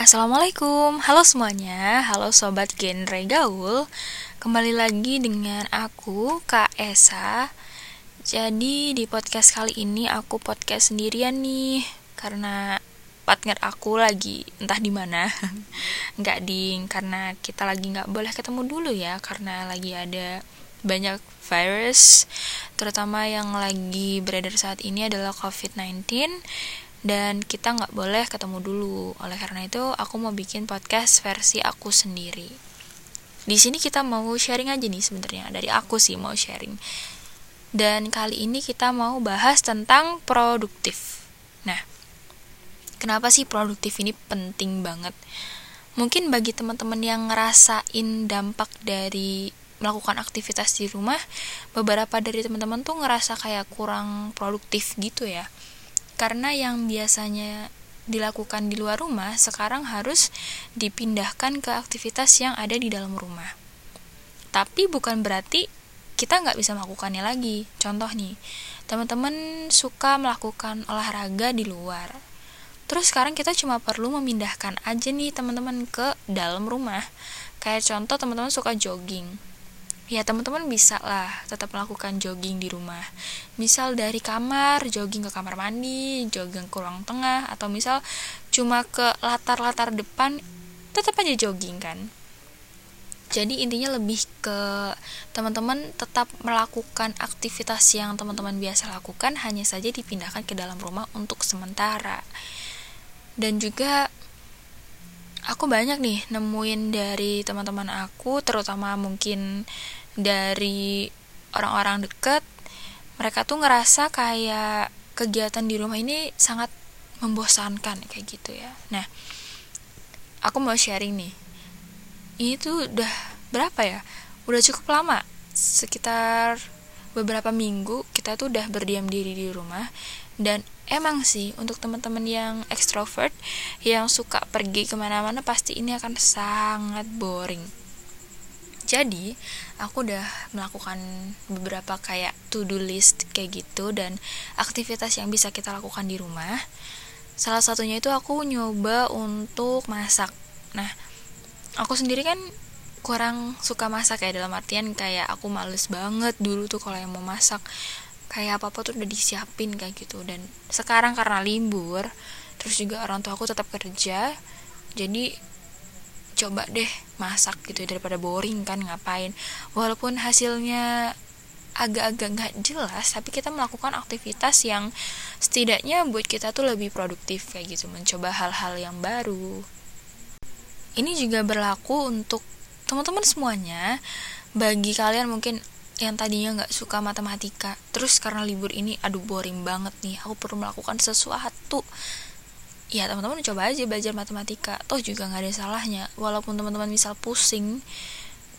Assalamualaikum, halo semuanya, halo sobat genre gaul. Kembali lagi dengan aku, Kak Esa. Jadi di podcast kali ini aku podcast sendirian nih Karena partner aku lagi entah di mana. Nggak ding karena kita lagi nggak boleh ketemu dulu ya karena lagi ada banyak virus. Terutama yang lagi beredar saat ini adalah COVID-19 dan kita nggak boleh ketemu dulu. Oleh karena itu, aku mau bikin podcast versi aku sendiri. Di sini kita mau sharing aja nih sebenarnya dari aku sih mau sharing. Dan kali ini kita mau bahas tentang produktif. Nah, kenapa sih produktif ini penting banget? Mungkin bagi teman-teman yang ngerasain dampak dari melakukan aktivitas di rumah, beberapa dari teman-teman tuh ngerasa kayak kurang produktif gitu ya karena yang biasanya dilakukan di luar rumah sekarang harus dipindahkan ke aktivitas yang ada di dalam rumah. Tapi bukan berarti kita nggak bisa melakukannya lagi. Contoh nih, teman-teman suka melakukan olahraga di luar. Terus sekarang kita cuma perlu memindahkan aja nih teman-teman ke dalam rumah. Kayak contoh teman-teman suka jogging ya teman-teman bisa lah tetap melakukan jogging di rumah. Misal dari kamar jogging ke kamar mandi jogging ke ruang tengah atau misal cuma ke latar-latar depan tetap aja jogging kan? Jadi intinya lebih ke teman-teman tetap melakukan aktivitas yang teman-teman biasa lakukan hanya saja dipindahkan ke dalam rumah untuk sementara. Dan juga aku banyak nih nemuin dari teman-teman aku terutama mungkin dari orang-orang deket mereka tuh ngerasa kayak kegiatan di rumah ini sangat membosankan kayak gitu ya. Nah aku mau sharing nih. Ini tuh udah berapa ya? Udah cukup lama. Sekitar beberapa minggu kita tuh udah berdiam diri di rumah. Dan emang sih untuk teman-teman yang extrovert yang suka pergi ke mana-mana pasti ini akan sangat boring. Jadi aku udah melakukan beberapa kayak to do list kayak gitu dan aktivitas yang bisa kita lakukan di rumah. Salah satunya itu aku nyoba untuk masak. Nah aku sendiri kan kurang suka masak kayak dalam artian kayak aku males banget dulu tuh kalau yang mau masak. Kayak apa apa tuh udah disiapin kayak gitu. Dan sekarang karena libur terus juga orang tua aku tetap kerja jadi coba deh masak gitu daripada boring kan ngapain. Walaupun hasilnya agak-agak nggak jelas tapi kita melakukan aktivitas yang setidaknya buat kita tuh lebih produktif kayak gitu. Mencoba hal-hal yang baru. Ini juga berlaku untuk teman-teman semuanya. Bagi kalian mungkin yang tadinya nggak suka matematika terus karena libur ini aduh boring banget nih. Aku perlu melakukan sesuatu ya teman-teman coba aja belajar matematika. Toh juga nggak ada salahnya. Walaupun teman-teman misal pusing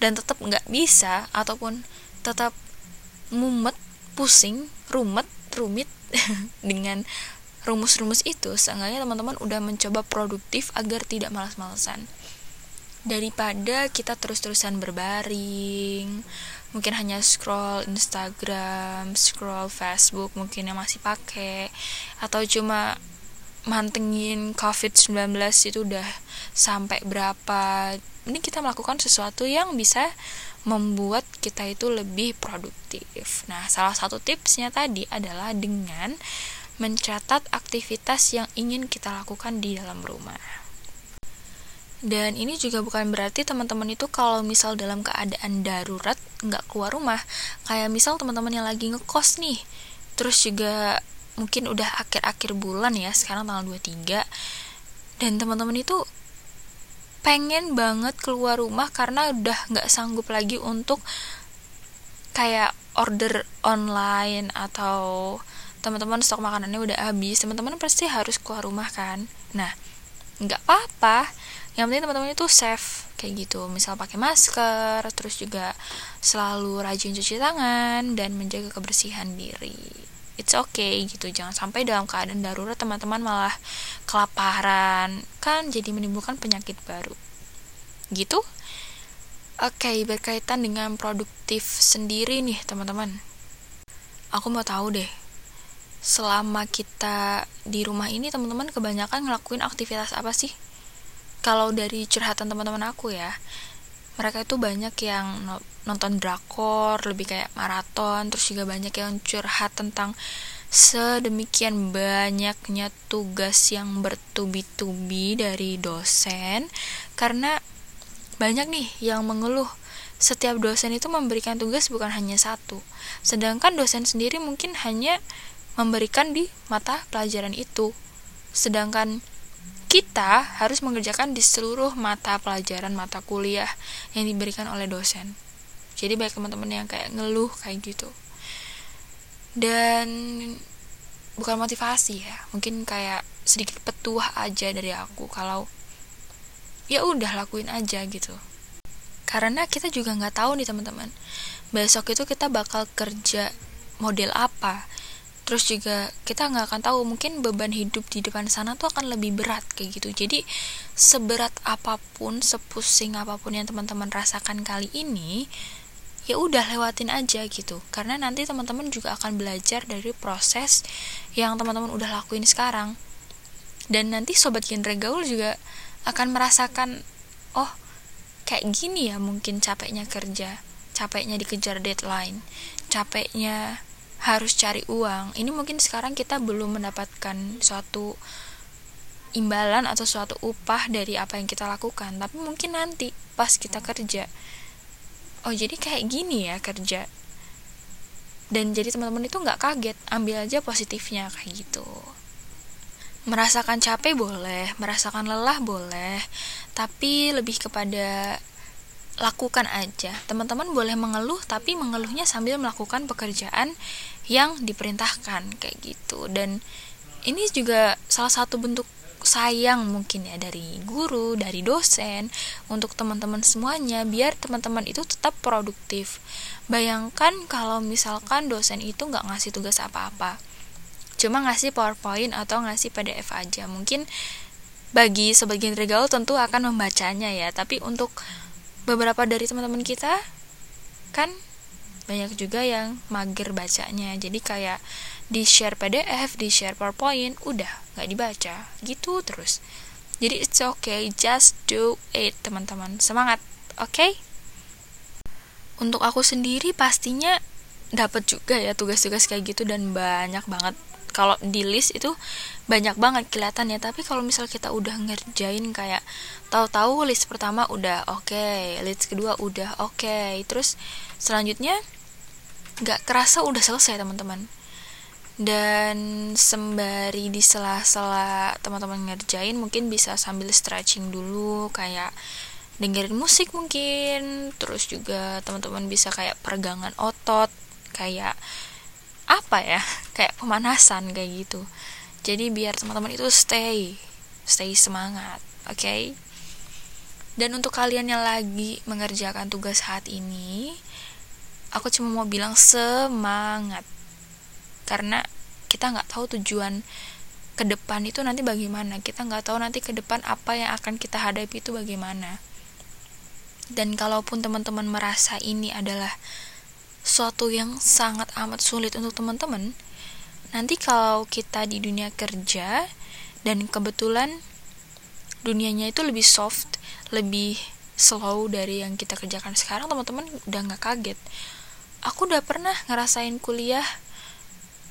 dan tetap nggak bisa ataupun tetap mumet pusing rumet rumit dengan rumus-rumus itu seenggaknya teman-teman udah mencoba produktif agar tidak malas-malesan daripada kita terus-terusan berbaring mungkin hanya scroll Instagram, scroll Facebook mungkin yang masih pakai atau cuma mantengin COVID-19 itu udah sampai berapa ini kita melakukan sesuatu yang bisa membuat kita itu lebih produktif. Nah, salah satu tipsnya tadi adalah dengan mencatat aktivitas yang ingin kita lakukan di dalam rumah. Dan ini juga bukan berarti teman-teman itu kalau misal dalam keadaan darurat nggak keluar rumah. Kayak misal teman-teman yang lagi ngekos nih, terus juga mungkin udah akhir-akhir bulan ya sekarang tanggal 23 dan teman-teman itu pengen banget keluar rumah karena udah nggak sanggup lagi untuk kayak order online atau teman-teman stok makanannya udah habis teman-teman pasti harus keluar rumah kan. Nah nggak apa-apa. Yang penting teman-teman itu safe kayak gitu. Misal pakai masker terus juga selalu rajin cuci tangan dan menjaga kebersihan diri it's okay gitu. Jangan sampai dalam keadaan darurat teman-teman malah kelaparan. Kan jadi menimbulkan penyakit baru. Gitu? Oke okay, berkaitan dengan produktif sendiri nih teman-teman. Aku mau tahu deh. Selama kita di rumah ini teman-teman kebanyakan ngelakuin aktivitas apa sih? Kalau dari curhatan teman-teman aku ya mereka itu banyak yang nonton drakor lebih kayak maraton terus juga banyak yang curhat tentang sedemikian banyaknya tugas yang bertubi-tubi dari dosen. Karena banyak nih yang mengeluh setiap dosen itu memberikan tugas bukan hanya satu. Sedangkan dosen sendiri mungkin hanya memberikan di mata pelajaran itu. Sedangkan kita harus mengerjakan di seluruh mata pelajaran mata kuliah yang diberikan oleh dosen. Jadi banyak teman-teman yang kayak ngeluh kayak gitu. Dan bukan motivasi ya mungkin kayak sedikit petuah aja dari aku kalau ya udah lakuin aja gitu. Karena kita juga nggak tahu nih teman-teman besok itu kita bakal kerja model apa terus juga kita nggak akan tahu mungkin beban hidup di depan sana tuh akan lebih berat kayak gitu. Jadi seberat apa pun sepusing apa pun yang teman-teman rasakan kali ini ya udah lewatin aja gitu. Karena nanti teman-teman juga akan belajar dari proses yang teman-teman udah lakuin sekarang. Dan nanti sobat genre gaul juga akan merasakan oh kayak gini ya mungkin capeknya kerja capeknya dikejar deadline capeknya harus cari uang. Ini mungkin sekarang kita belum mendapatkan suatu imbalan atau suatu upah dari apa yang kita lakukan. Tapi mungkin nanti pas kita kerja. Oh jadi kayak gini ya kerja. Dan jadi teman-teman itu nggak kaget. Ambil aja positifnya kayak gitu. Merasakan capek boleh merasakan lelah boleh. Tapi lebih kepada lakukan aja teman-teman boleh mengeluh tapi mengeluhnya sambil melakukan pekerjaan yang diperintahkan kayak gitu dan ini juga salah satu bentuk sayang mungkin ya dari guru, dari dosen untuk teman-teman semuanya biar teman-teman itu tetap produktif. Bayangkan kalau misalkan dosen itu nggak ngasih tugas apa-apa, cuma ngasih PowerPoint atau ngasih PDF aja. Mungkin bagi sebagian regal tentu akan membacanya ya, tapi untuk beberapa dari teman-teman kita kan banyak juga yang mager bacanya. Jadi kayak di share PDF, di share PowerPoint, udah nggak dibaca, gitu terus. Jadi it's okay, just do it teman-teman, semangat, oke? Okay? Untuk aku sendiri pastinya dapat juga ya tugas-tugas kayak gitu dan banyak banget. Kalau di list itu banyak banget kelihatan ya, tapi kalau misal kita udah ngerjain kayak tahu-tahu list pertama udah oke, okay, list kedua udah oke, okay. terus selanjutnya nggak kerasa udah selesai teman-teman dan sembari di sela-sela teman-teman ngerjain mungkin bisa sambil stretching dulu kayak dengerin musik mungkin terus juga teman-teman bisa kayak peregangan otot kayak apa ya kayak pemanasan kayak gitu. Jadi biar teman-teman itu stay stay semangat oke okay? dan untuk kalian yang lagi mengerjakan tugas saat ini aku cuma mau bilang semangat. Karena kita nggak tahu tujuan ke depan itu nanti bagaimana. Kita nggak tahu nanti ke depan apa yang akan kita hadapi itu bagaimana. Dan kalaupun teman-teman merasa ini adalah suatu yang sangat amat sulit untuk teman-teman. Nanti kalau kita di dunia kerja dan kebetulan dunianya itu lebih soft lebih slow dari yang kita kerjakan sekarang teman-teman udah nggak kaget. Aku udah pernah ngerasain kuliah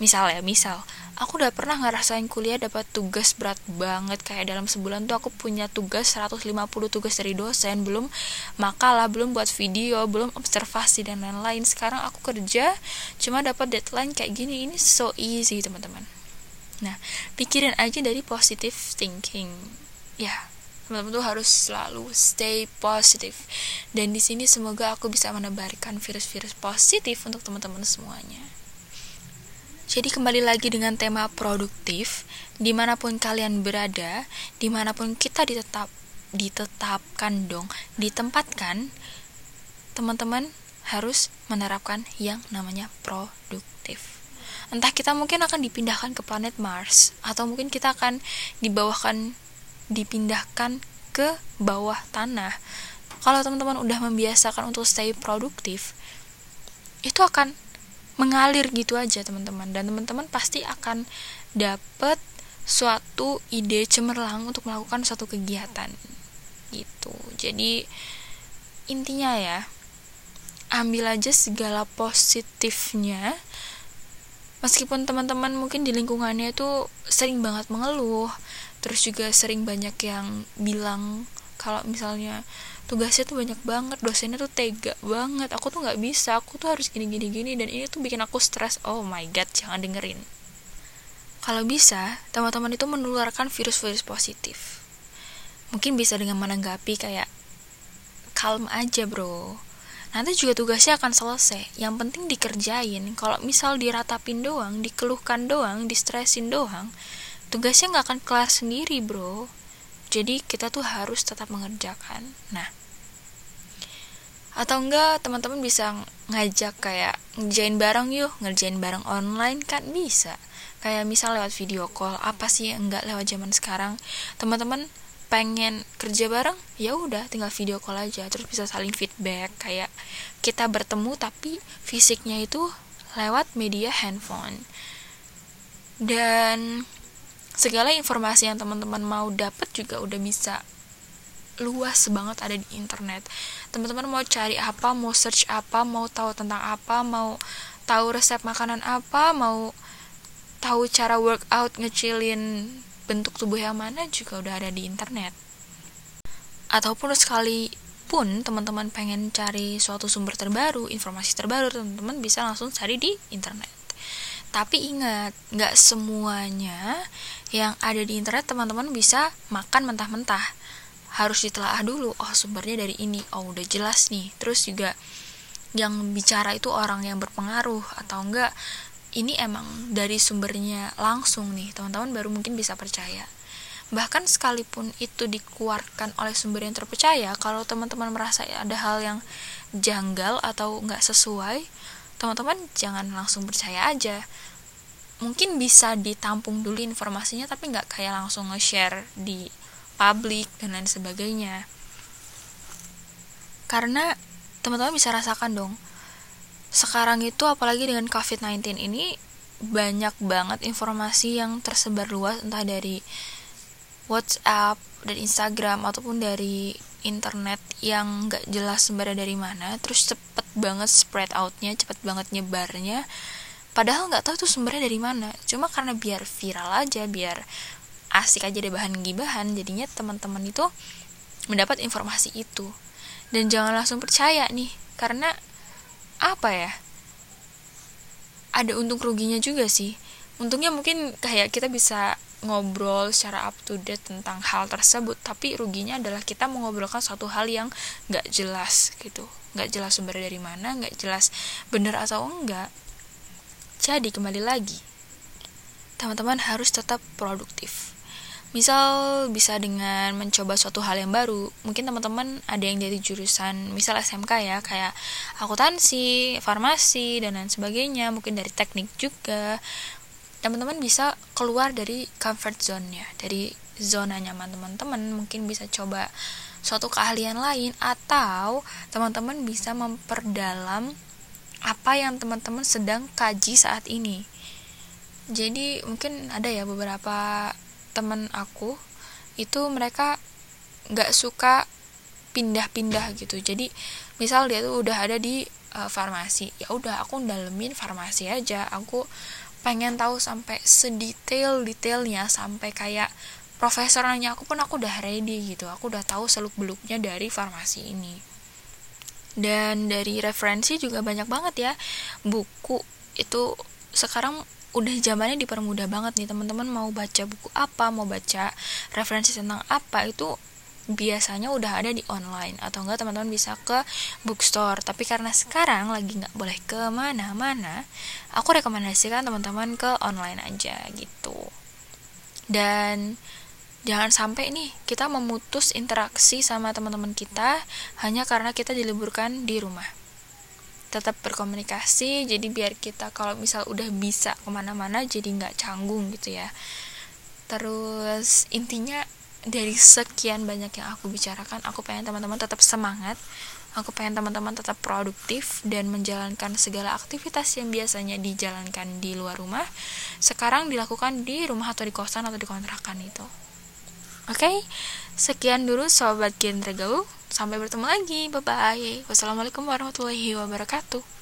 misal ya misal aku udah pernah ngerasain kuliah dapat tugas berat banget. Kayak dalam sebulan tuh aku punya tugas 150 tugas dari dosen. Belum makalah belum buat video belum observasi dan lain-lain. Sekarang aku kerja cuma dapat deadline kayak gini. Ini so easy teman-teman. Nah pikirin aja dari positive thinking. Ya teman-teman tuh harus selalu stay positif dan di sini semoga aku bisa menebarkan virus-virus positif untuk teman-teman semuanya jadi kembali lagi dengan tema produktif, di mana pun kalian berada, di mana pun kita ditetap ditetapkan dong, ditempatkan, teman-teman harus menerapkan yang namanya produktif. Entah kita mungkin akan dipindahkan ke planet Mars, atau mungkin kita akan dibawahkan, dipindahkan ke bawah tanah. Kalau teman-teman udah membiasakan untuk stay produktif, itu akan mengalir gitu aja teman-teman. Dan teman-teman pasti akan dapat suatu ide cemerlang untuk melakukan suatu kegiatan gitu. Jadi intinya ya ambil aja segala positifnya. Meskipun teman-teman mungkin di lingkungannya itu sering banget mengeluh terus juga sering banyak yang bilang kalau misalnya tugasnya tuh banyak banget dosennya tuh tega banget. Aku tuh nggak bisa aku tuh harus gini gini gini dan ini tuh bikin aku stres. Oh my god jangan dengerin. Kalau bisa teman-teman itu menularkan virus-virus positif. Mungkin bisa dengan menanggapi kayak calm aja bro. Nanti juga tugasnya akan selesai. Yang penting dikerjain. Kalau misal diratapin doang dikeluhkan doang distresin doang tugasnya nggak akan kelar sendiri bro. Jadi kita tuh harus tetap mengerjakan. Nah atau enggak teman-teman bisa ngajak kayak ngerjain bareng yuk ngerjain bareng online kan bisa. Kayak misal lewat video call apa sih yang enggak lewat zaman sekarang? Teman-teman pengen kerja bareng ya udah tinggal video call aja. Terus bisa saling feedback kayak kita bertemu tapi fisiknya itu lewat media handphone. Dan segala informasi yang teman-teman mau dapat juga udah bisa luas banget ada di internet. Teman-teman mau cari apa mau search apa mau tahu tentang apa mau tahu resep makanan apa mau tahu cara workout ngecilin bentuk tubuh yang mana juga udah ada di internet. Ataupun sekalipun teman-teman pengen cari suatu sumber terbaru informasi terbaru teman-teman bisa langsung cari di internet. Tapi ingat nggak semuanya yang ada di internet teman-teman bisa makan mentah-mentah harus ditelaah dulu. Oh sumbernya dari ini. Oh udah jelas nih. Terus juga yang bicara itu orang yang berpengaruh atau enggak ini emang dari sumbernya langsung nih. Teman-teman baru mungkin bisa percaya. Bahkan sekalipun itu dikeluarkan oleh sumber yang terpercaya kalau teman-teman merasa ada hal yang janggal atau nggak sesuai teman-teman jangan langsung percaya aja. Mungkin bisa ditampung dulu informasinya tapi nggak kayak langsung nge-share di publik dan lain sebagainya. Karena teman-teman bisa rasakan dong sekarang itu apalagi dengan COVID-19 ini banyak banget informasi yang tersebar luas entah dari WhatsApp dan Instagram ataupun dari internet yang gak jelas sumbernya dari mana terus cepet banget spread outnya cepet banget nyebarnya. Padahal nggak tahu tuh sumbernya dari mana cuma karena biar viral aja biar asik aja deh bahan gibahan jadinya teman-teman itu mendapat informasi itu. Dan jangan langsung percaya nih karena apa ya? Ada untung ruginya juga sih. Untungnya mungkin kayak kita bisa ngobrol secara up to date tentang hal tersebut tapi ruginya adalah kita mengobrolkan suatu hal yang nggak jelas gitu. Nggak jelas sumber dari mana nggak jelas benar atau enggak. Jadi kembali lagi teman-teman harus tetap produktif misal bisa dengan mencoba suatu hal yang baru mungkin teman-teman ada yang dari jurusan misal SMK ya kayak akuntansi farmasi dan lain sebagainya mungkin dari teknik juga. Teman-teman bisa keluar dari comfort zone-nya dari zona nyaman teman-teman. Mungkin bisa coba suatu keahlian lain atau teman-teman bisa memperdalam apa yang teman-teman sedang kaji saat ini. Jadi mungkin ada ya beberapa temen aku itu mereka nggak suka pindah-pindah gitu. Jadi misal dia tuh udah ada di uh, farmasi ya udah aku dalemin farmasi aja. Aku pengen tahu sampai sedetail detailnya sampai kayak profesor nanya aku pun aku udah ready gitu. Aku udah tahu seluk beluknya dari farmasi ini. Dan dari referensi juga banyak banget ya. Buku itu sekarang udah zamannya dipermudah banget nih teman-teman. Mau baca buku apa mau baca referensi tentang apa itu biasanya udah ada di online. Atau enggak teman-teman bisa ke bookstore. Tapi karena sekarang lagi nggak boleh ke mana-mana aku rekomendasikan teman-teman ke online aja gitu. Dan jangan sampai nih kita memutus interaksi sama teman-teman kita hanya karena kita diliburkan di rumah tetap berkomunikasi jadi biar kita kalau misal udah bisa ke mana-mana jadi nggak canggung gitu ya. Terus intinya dari sekian banyak yang aku bicarakan aku pengen teman-teman tetap semangat aku pengen teman-teman tetap produktif dan menjalankan segala aktivitas yang biasanya dijalankan di luar rumah sekarang dilakukan di rumah atau di kosan atau di kontrakan itu Oke, okay? sekian dulu sobat genre gaul. Sampai bertemu lagi. Bye bye. Wassalamualaikum warahmatullahi wabarakatuh.